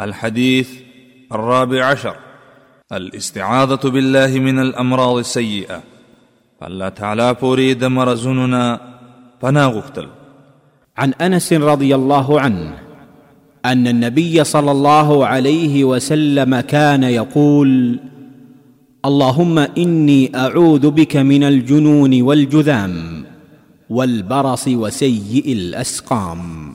الحديث الرابع عشر الاستعاذة بالله من الأمراض السيئة فلا تعالى پوری د مرزوننا فنا غختل عن انس رضي الله عنه ان النبي صلى الله عليه وسلم كان يقول اللهم اني اعوذ بك من الجنون والجذام والبرص وسيء الاسقام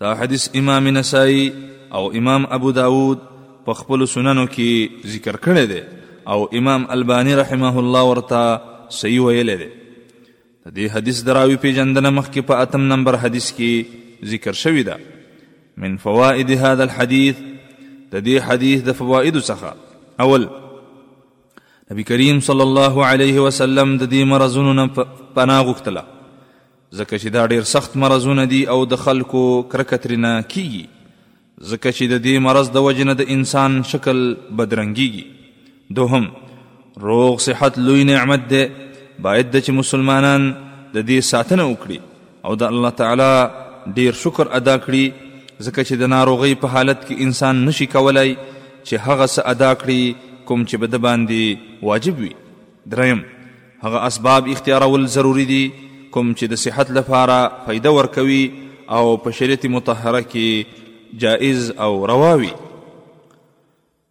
دا حدیث امام نسائی او امام ابو داود په خپل سننو کې ذکر کړی دی او امام البانی رحمه الله ورته صحیح ویلی دی د دې حدیث دراوی پیژندنه مخکې په اتم نمبر حدیث کې ذکر شوی ده من فوائد هذا الحديث د دې حدیث د فواید څخه اول نبی کریم صلی الله علیه وسلم د دې مرزونو نه پناه غوښتله ځکه چې دا ډېر سخت مرضونه دي او د خلکو کرکه ترینه کیږي ځکه چې د دې مرض د وجې نه د انسان شکل بدرنګیږي دوهم روغ صحت لوی نعمت دی باید د چې مسلمانان د دې ساتنه وکړي او د الله تعالی ډیر شکر ادا کړي ځکه چې د ناروغۍ په حالت کې انسان نشي کولای چې هغه څه ادا کړي کوم چې به د باندې واجب وي دریم هغه اسباب اختیارول ضروری دي کوم چې د صحت لپاره فایده ورکوي او په شریعت مطهره کې جائز او رواوي